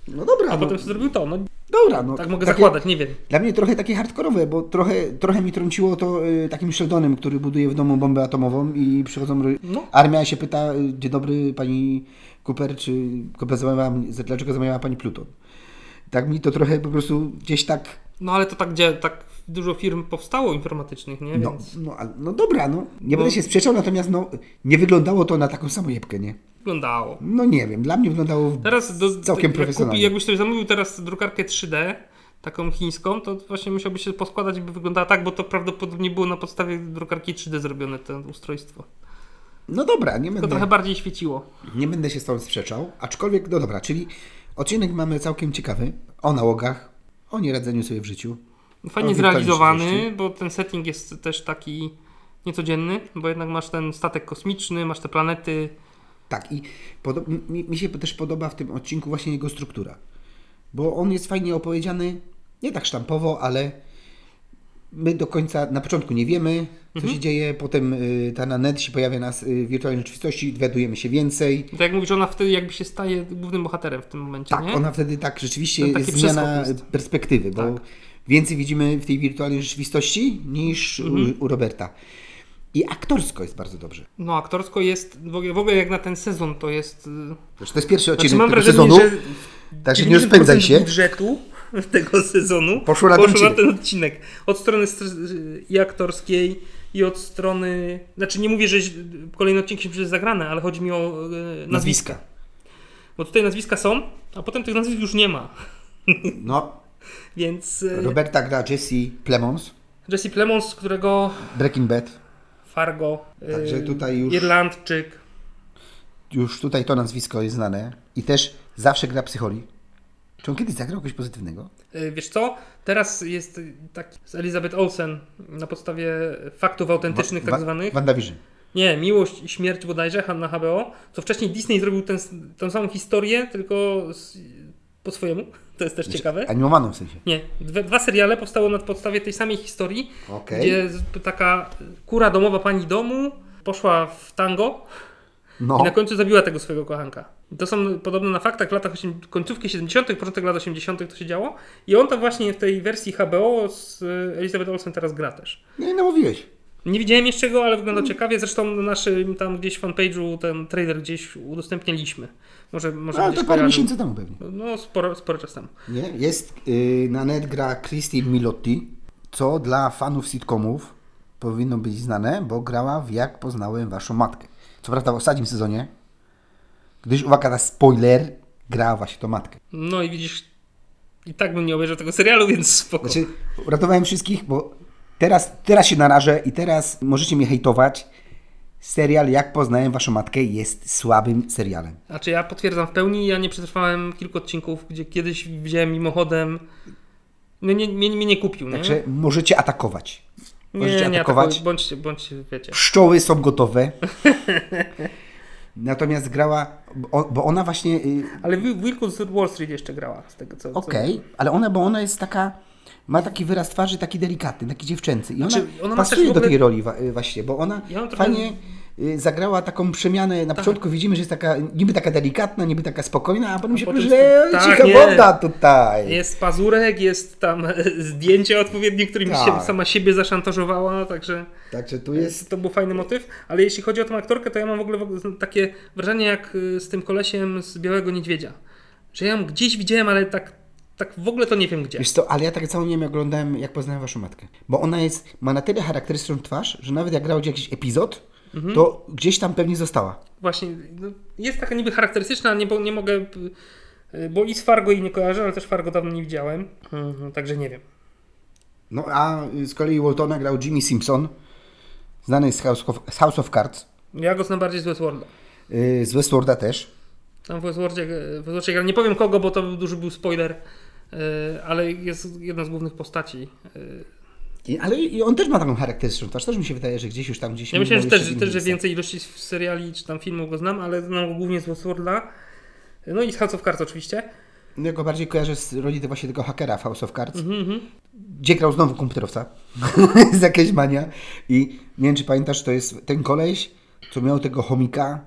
No dobra, a no, potem sobie zrobił to, no dobra. No, tak mogę takie- zakładać, nie wiem. Dla mnie trochę takie hardkorowe, bo trochę, trochę mi trąciło to y, takim Sheldonem, który buduje w domu bombę atomową i przychodzą. No. Armia się pyta, y, dzień dobry pani Cooper, czy dlaczego zamawiała pani Pluton? Tak mi to trochę po prostu gdzieś tak. No ale to tak, gdzie tak dużo firm powstało informatycznych, nie? No, Więc no, no dobra, no. Nie No. będę się sprzeczał, natomiast no, nie wyglądało to na taką samojebkę, nie? Wyglądało. No nie wiem, dla mnie wyglądało Teraz do, całkiem jak profesjonalnie. Kupi, jakbyś sobie zamówił teraz drukarkę 3D, taką chińską, to właśnie musiałby się poskładać, by wyglądała tak, bo to prawdopodobnie było na podstawie drukarki 3D zrobione to ustrojstwo. No dobra, nie Tylko będę, trochę bardziej świeciło. nie będę się z tą sprzeczał, aczkolwiek, no dobra, czyli odcinek mamy całkiem ciekawy o nałogach, o nieradzeniu sobie w życiu. Fajnie O wirtualnej zrealizowany, bo ten setting jest też taki niecodzienny, bo jednak masz ten statek kosmiczny, masz te planety. Tak, i mi, mi się też podoba w tym odcinku właśnie jego struktura. Bo on jest fajnie opowiedziany, nie tak sztampowo, ale my do końca, na początku nie wiemy, co Mhm. się dzieje, potem y, ta Nanette się pojawia nas y, w wirtualnej rzeczywistości, dowiadujemy się więcej. Tak jak mówisz, ona wtedy jakby się staje głównym bohaterem w tym momencie, Tak, nie? ona wtedy tak rzeczywiście To jest zmiana jest. perspektywy, bo Tak. więcej widzimy w tej wirtualnej rzeczywistości niż Mhm. u, u Roberta. I aktorsko jest bardzo dobrze. No aktorsko jest, w ogóle, w ogóle jak na ten sezon to jest... y, Zresztą to jest pierwszy odcinek Znaczy mam wrażenie, sezonu, że także nie rozpędzaj 90% się. budżetu tego sezonu Poszło na ten odcinek. ten odcinek. Od strony str- i aktorskiej i od strony... Znaczy nie mówię, że kolejne odcinki się przecież zagrane, ale chodzi mi o e, nazwiska. Nazwiska. Bo tutaj nazwiska są, a potem tych nazwisk już nie ma. No, Więc e, Roberta gra Jesse Plemons, Jesse Plemons, którego Breaking Bad. Fargo, Także tutaj już- Irlandczyk, Już tutaj to nazwisko jest znane. I też zawsze gra psycholi. Czy on kiedyś zagrał kogoś pozytywnego? E, Wiesz co? Teraz jest taki z Elizabeth Olsen na podstawie faktów autentycznych Wa- tak wa- zwanych. WandaVision. Nie, Miłość i Śmierć bodajże na HBO, co wcześniej Disney zrobił ten, tą samą historię, tylko z, po swojemu. To jest też ciekawe. Animowaną w sensie. Nie, dwa, dwa seriale powstało na podstawie tej samej historii, Okej. gdzie taka kura domowa pani domu poszła w tango No. i na końcu zabiła tego swojego kochanka. To są podobno na faktach latach 80, końcówki 70., początek lat 80. to się działo. I on tam właśnie w tej wersji HBO z y, Elizabeth Olsen teraz gra też. Nie, no mówiłeś. Nie widziałem jeszcze go, ale wygląda ciekawie. Zresztą na naszym tam gdzieś fanpage'u ten trailer gdzieś udostępniliśmy. Może, może No, gdzieś to parę miesięcy temu pewnie. No, sporo, sporo czas temu. Nie? Jest y, na net gra Christine Milotti, co dla fanów sitcomów powinno być znane, bo grała w Jak poznałem waszą matkę. Co prawda w ostatnim sezonie, gdyż uwaga na spoiler, grała właśnie tą matkę. No i widzisz, i tak bym nie obejrzał tego serialu, więc spoko. Znaczy, uratowałem wszystkich, bo teraz, teraz się narażę i teraz możecie mnie hejtować. Serial Jak poznałem waszą matkę jest słabym serialem. Znaczy ja potwierdzam w pełni, ja nie przetrwałem kilku odcinków, gdzie kiedyś widziałem mimochodem, no nie, mnie, mnie nie kupił, nie? Także możecie atakować. Możecie nie, nie atakować. atakuj, bądźcie, bądźcie, wiecie. Pszczoły są gotowe. Natomiast grała, bo ona właśnie. y, Ale Wil- Wilku z Wall Street jeszcze grała, z tego co... Okej, ale ona, bo ona jest taka. Ma taki wyraz twarzy, taki delikatny, taki dziewczęcy. I ona, Znaczy, ona pasuje w do ogóle- tej roli y, właśnie, bo ona Ja trochę- fajnie y, zagrała taką przemianę. Na początku widzimy, że jest taka niby taka delikatna, niby taka spokojna, a potem się potem że tak, cicha woda tutaj. Jest pazurek, jest tam zdjęcie odpowiednie, którym Tak. się sama siebie zaszantażowała, także... Także tu jest. To był fajny motyw, ale jeśli chodzi o tą aktorkę, to ja mam w ogóle, w ogóle takie wrażenie jak y, z tym kolesiem z Białego Niedźwiedzia. Że ja ją gdzieś widziałem, ale tak, tak w ogóle to nie wiem gdzie. Wiesz co, ale ja tak samo nie wiem, jak oglądałem, jak poznałem waszą matkę. Bo ona jest, ma na tyle charakterystyczną twarz, że nawet jak grał jakiś epizod, Mhm. to gdzieś tam pewnie została. Właśnie, no, jest taka niby charakterystyczna, nie, bo- nie mogę, y, bo i z Fargo jej nie kojarzę, ale też Fargo dawno nie widziałem, mhm, także nie wiem. No a z kolei Waltona grał Jimmy Simpson, znany z House of, z House of Cards, Ja go znam bardziej z Westworlda. yy, z Westworlda też. Tam w Westworldzie, w Westworldzie nie powiem kogo, bo to duży był spoiler, ale jest jedna z głównych postaci. I, ale i on też ma taką charakterystyczną twarz. Też mi się wydaje, że gdzieś już tam gdzieś Ja myślę, że też, też że więcej ilości seriali czy tam filmów go znam, ale znam go głównie z Westworlda. No i z House of Cards oczywiście. Ja go bardziej kojarzę z roli właśnie tego hakera w House of Cards, Mhm, mhm. gdzie grał znowu komputerowca. jest jakaś mania. I nie wiem, czy pamiętasz, to jest ten koleś, co miał tego chomika,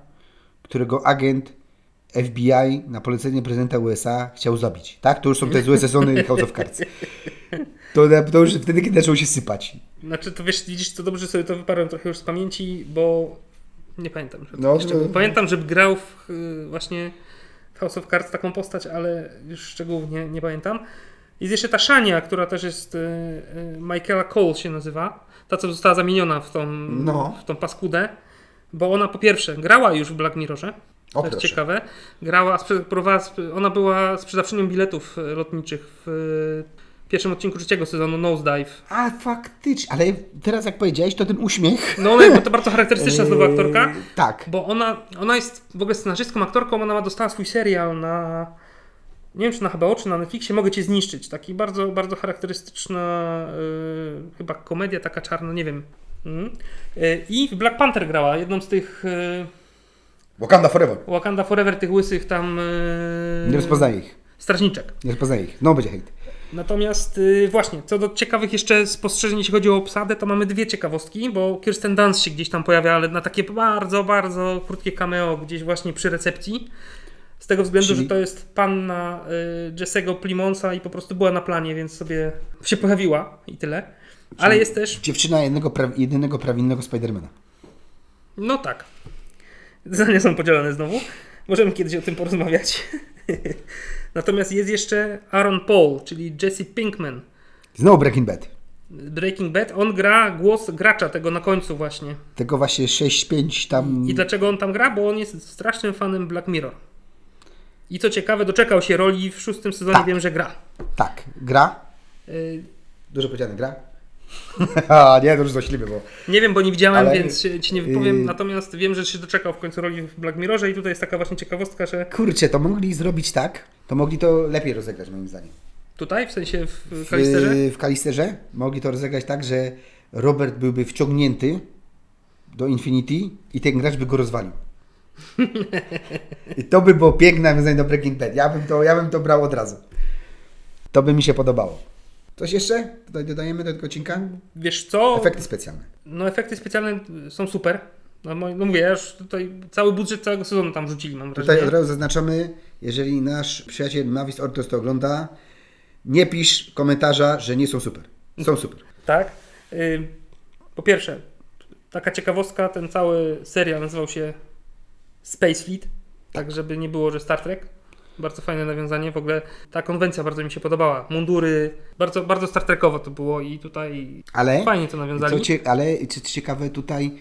którego agent FBI na polecenie prezydenta USA chciał zabić. Tak? To już są te złe sezony House of Cards. To, to już wtedy, kiedy zaczął się sypać. Znaczy, to wiesz, widzisz, to dobrze sobie to wyparłem trochę już z pamięci, bo nie pamiętam. Że No, no. Pamiętam, że grał w, y, właśnie w House of Cards taką postać, ale już szczegółów nie, nie pamiętam. Jest jeszcze ta Szania, która też jest y, y, Michaela Cole się nazywa. Ta, co została zamieniona w tą, No. w tą paskudę. Bo ona po pierwsze grała już w Black Mirrorze. O, To jest proszę. ciekawe. Grała, próbowała, ona była sprzedawczynią biletów e, lotniczych w e, pierwszym odcinku trzeciego sezonu Nosedive. A faktycznie, ale teraz jak powiedziałeś, to ten uśmiech. No ona jest to bardzo charakterystyczna znowu aktorka, Eee, Tak. bo ona, ona jest w ogóle scenarzystką, aktorką, ona dostała swój serial na nie wiem czy na HBO, czy na Netflixie, Mogę Cię zniszczyć. Taki bardzo, bardzo charakterystyczna e, chyba komedia taka czarna, nie wiem. E, I w Black Panther grała, jedną z tych Wakanda Forever. Wakanda Forever, tych łysych tam e, Nie rozpoznaję ich. strażniczek. Nie rozpoznaję ich. No będzie hejt. Natomiast y, właśnie, co do ciekawych jeszcze spostrzeżeń, jeśli chodzi o obsadę, to mamy dwie ciekawostki, bo Kirsten Dunst się gdzieś tam pojawia, ale na takie bardzo, bardzo krótkie cameo gdzieś właśnie przy recepcji. Z tego względu, Czyli- że to jest panna y, Jesse'ego Plimonsa i po prostu była na planie, więc sobie się pojawiła i tyle. Ale jest też, Dziewczyna jednego pra- jedynego prawilnego Spidermana. no tak, zdania są podzielone znowu. Możemy kiedyś o tym porozmawiać. Natomiast jest jeszcze Aaron Paul, czyli Jesse Pinkman. Znowu Breaking Bad. Breaking Bad, on gra głos gracza tego na końcu właśnie. Tego właśnie 6-5 tam... I dlaczego on tam gra? Bo on jest strasznym fanem Black Mirror. I co ciekawe, doczekał się roli w szóstym sezonie, Tak. wiem, że gra. Tak, gra. Y, Dużo powiedziane, gra. A, nie, dużo złośliwy, bo... Nie wiem, bo nie widziałem, Ale- więc ci nie wypowiem, Yy. natomiast wiem, że się doczekał w końcu roli w Black Mirrorze i tutaj jest taka właśnie ciekawostka, że Kurczę, to mogli zrobić tak, to mogli to lepiej rozegrać moim zdaniem. tutaj, w sensie w W, Kalisterze, w Kalisterze mogli to rozegrać tak, że Robert byłby wciągnięty do Infinity i ten gracz by go rozwalił. I to by było piękne nawiązanie do Breaking Bad. Ja bym to, ja bym to brał od razu. To by mi się podobało. Coś jeszcze? Tutaj dodajemy do tego odcinka? Wiesz co? Efekty specjalne. No efekty specjalne są super. No, no mówię, ja już tutaj cały budżet całego sezonu tam rzucili, mam wrażenie. Tutaj od razu zaznaczamy, jeżeli nasz przyjaciel Mavis Ortos to ogląda, nie pisz komentarza, że nie są super. Są super. Tak. Y, Po pierwsze, taka ciekawostka, ten cały serial nazywał się Space Fleet, tak żeby nie było, że Star Trek. Bardzo fajne nawiązanie, w ogóle ta konwencja bardzo mi się podobała. Mundury, bardzo, bardzo Star Trekowo to było i tutaj Ale, fajnie to nawiązali. cie, ale co ciekawe tutaj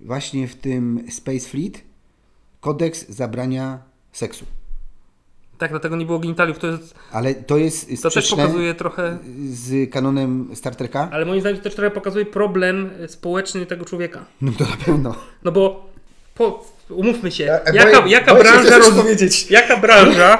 właśnie w tym Space Fleet kodeks zabrania seksu. Tak, dlatego nie było genitaliów, to, jest, Ale to jest to też pokazuje trochę, z kanonem Star Treka? ale moim zdaniem to też trochę pokazuje problem społeczny tego człowieka. No to na pewno. No bo po, umówmy się, Ja- jaka, boję- jaka, boję branża roz, jaka branża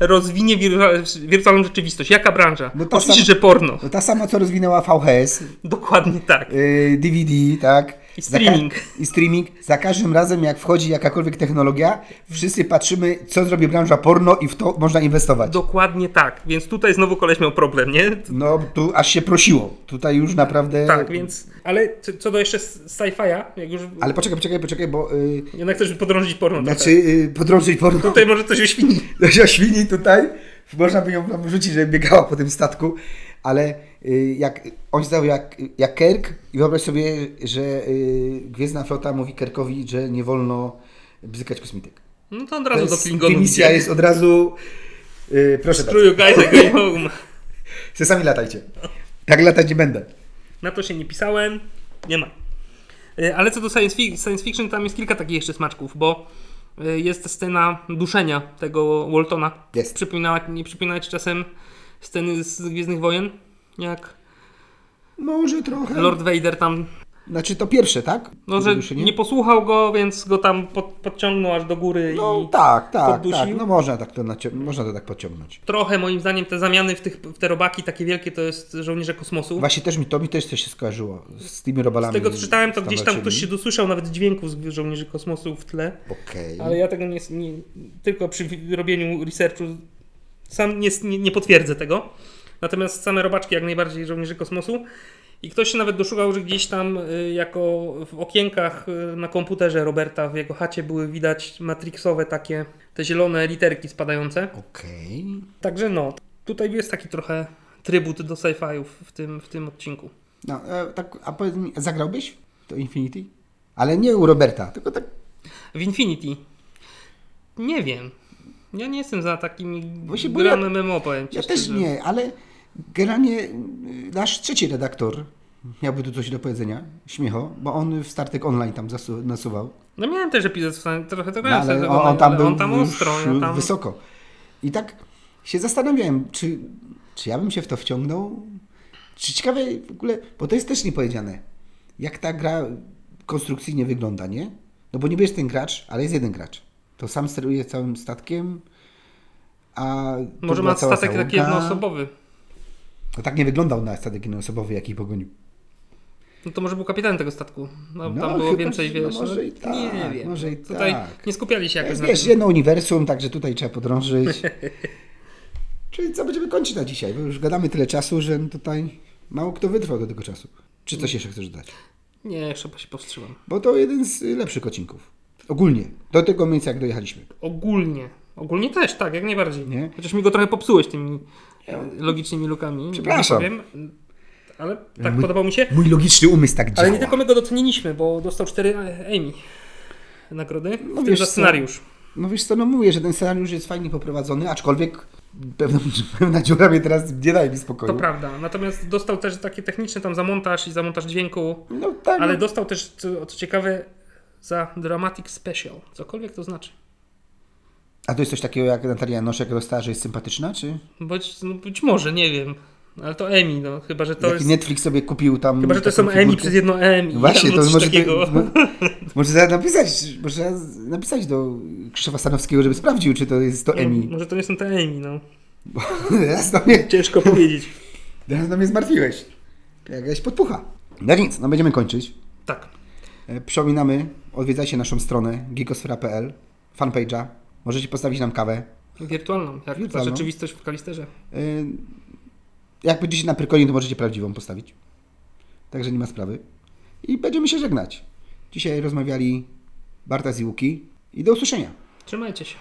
rozwinie wirtua- wirtualną rzeczywistość? Jaka branża? No Oczywiście, sam- że porno. No ta sama, co rozwinęła VHS, Dokładnie tak. yy, DVD, tak? I Za streaming. I streaming. Za każdym razem, jak wchodzi jakakolwiek technologia, wszyscy patrzymy, co zrobi branża porno i w to można inwestować. Dokładnie tak. Więc tutaj znowu koleś miał problem, nie? No, tu aż się prosiło. Tutaj już naprawdę... Tak, więc. Ale co- do jeszcze sci-fi'a, jak już. Ale poczekaj, poczekaj, poczekaj, bo... Yy, Jednak chcesz podrążyć porno. znaczy, yy, podrążyć porno. Tutaj może coś oświni. Do świni tutaj, można by ją wrzucić, żeby biegała po tym statku, ale jak on się jak, jak Kirk i wyobraź sobie, że y, Gwiezdna Flota mówi Kirkowi, że nie wolno bzykać kosmitek. No to od To razu do jest, Klingonu. dymisja jest od razu, y, proszę you bardzo, I go home. se sami latajcie. Tak latać nie będę. Na to się nie pisałem. Nie ma. Y, Ale co do science, fi- science fiction, tam jest kilka takich jeszcze smaczków, bo y, jest scena duszenia tego Waltona. Jest. Przypominała, nie przypominała ci czasem sceny z Gwiezdnych Wojen? Jak Może trochę. Lord Vader tam, Znaczy to pierwsze, tak? no że nie posłuchał go, więc go tam pod, podciągnął aż do góry No i tak, tak, poddusił. tak. No można tak to, można to tak podciągnąć. trochę moim zdaniem te zamiany w, tych, w te robaki takie wielkie to jest żołnierze kosmosu. Właśnie też mi to mi też coś się skojarzyło z tymi robalami. Z tego co czytałem, to gdzieś tam ktoś się dosłyszał nawet dźwięków z żołnierzy kosmosu w tle. Okej. Ale ja tego nie, nie tylko przy robieniu researchu sam nie, nie potwierdzę tego. Natomiast same robaczki jak najbardziej żołnierzy kosmosu. I ktoś się nawet doszukał, że gdzieś tam y, jako w okienkach y, na komputerze Roberta w jego chacie były widać matrixowe takie te zielone literki spadające. Okej. Także no, tutaj jest taki trochę trybut do sci-fiów w tym, w tym odcinku. No, e, tak, a powiedz mi, zagrałbyś to Infinity? Ale nie u Roberta, tylko tak. W Infinity. Nie wiem. Ja nie jestem za takimi bo grami ja- MMO, powiem ci Ja też szczerze. nie, ale generalnie y, nasz trzeci redaktor miałby tu coś do powiedzenia, śmiecho, bo on w Startek Online tam zasu- nasuwał. No miałem też epizod trochę to No, ale on, on tam ale był on tam ostro, ja tam... wysoko. I tak się zastanawiałem, czy, czy ja bym się w to wciągnął? Czy ciekawe w ogóle, bo to jest też niepowiedziane, jak ta gra konstrukcyjnie wygląda, nie? No bo niby jest ten gracz, ale jest jeden gracz. To sam steruje całym statkiem, a... Może ma statek taki jednoosobowy. No tak nie wyglądał na statek jednoosobowy, jaki pogonił. No to może był kapitan tego statku. No, No, tam było chyba, więcej, no wiesz. może i nie tak, wiem. może i Tutaj tak. nie skupiali się jakoś Jest, na wiesz, jedno uniwersum, także tutaj trzeba podrążyć. Czyli co, będziemy kończyć na dzisiaj, bo już gadamy tyle czasu, że tutaj mało kto wytrwał do tego czasu. Czy coś jeszcze chcesz dodać? Nie, jeszcze się powstrzymam. Bo to jeden z lepszych odcinków. Ogólnie. Do tego miejsca, jak dojechaliśmy. Ogólnie. Ogólnie też, tak, jak najbardziej. Nie? Chociaż mi go trochę popsułeś tymi e, logicznymi lukami. Przepraszam. powiem. Ale tak, Mój- podobał mi się. Mój logiczny umysł tak działa. Ale nie tylko my go doceniliśmy, bo dostał cztery Amy nagrody, w tym wiesz za co? scenariusz. No wiesz co, no mówię, że ten scenariusz jest fajnie poprowadzony, aczkolwiek pewna, pewna dziura mnie teraz nie daje mi spokoju. To prawda. Natomiast dostał też takie techniczne tam za montaż i za montaż dźwięku, No tak, ale no. dostał też, co, co ciekawe, za Dramatic Special. Cokolwiek to znaczy. A to jest coś takiego, jak Natalia Noszek dostała, że jest sympatyczna, czy? Być, no być może, nie wiem. Ale to Emmy, no chyba, że to Jaki jest... Netflix sobie kupił tam... Chyba, że to są figurkę? przez jedno Emmy. Właśnie, albo to może, takiego. to, mo- może napisać, może napisać do Krzysztofa Stanowskiego, żeby sprawdził, czy to jest to No, Emmy. może to nie są te Emmy, no. Teraz mnie, Ciężko powiedzieć. teraz to mnie zmartwiłeś. Jakaś podpucha. No nic, no będziemy kończyć. Tak. E, Przypominamy, odwiedzajcie naszą stronę geekosfera.pl. fanpage'a. Możecie postawić nam kawę. Wirtualną, jak ta Wirtualną. rzeczywistość w Kalisterze. Y, Jak będziecie na Prykonie, to możecie prawdziwą postawić. Także nie ma sprawy. I będziemy się żegnać. Dzisiaj rozmawiali Bartas i Łuki. I do usłyszenia. Trzymajcie się.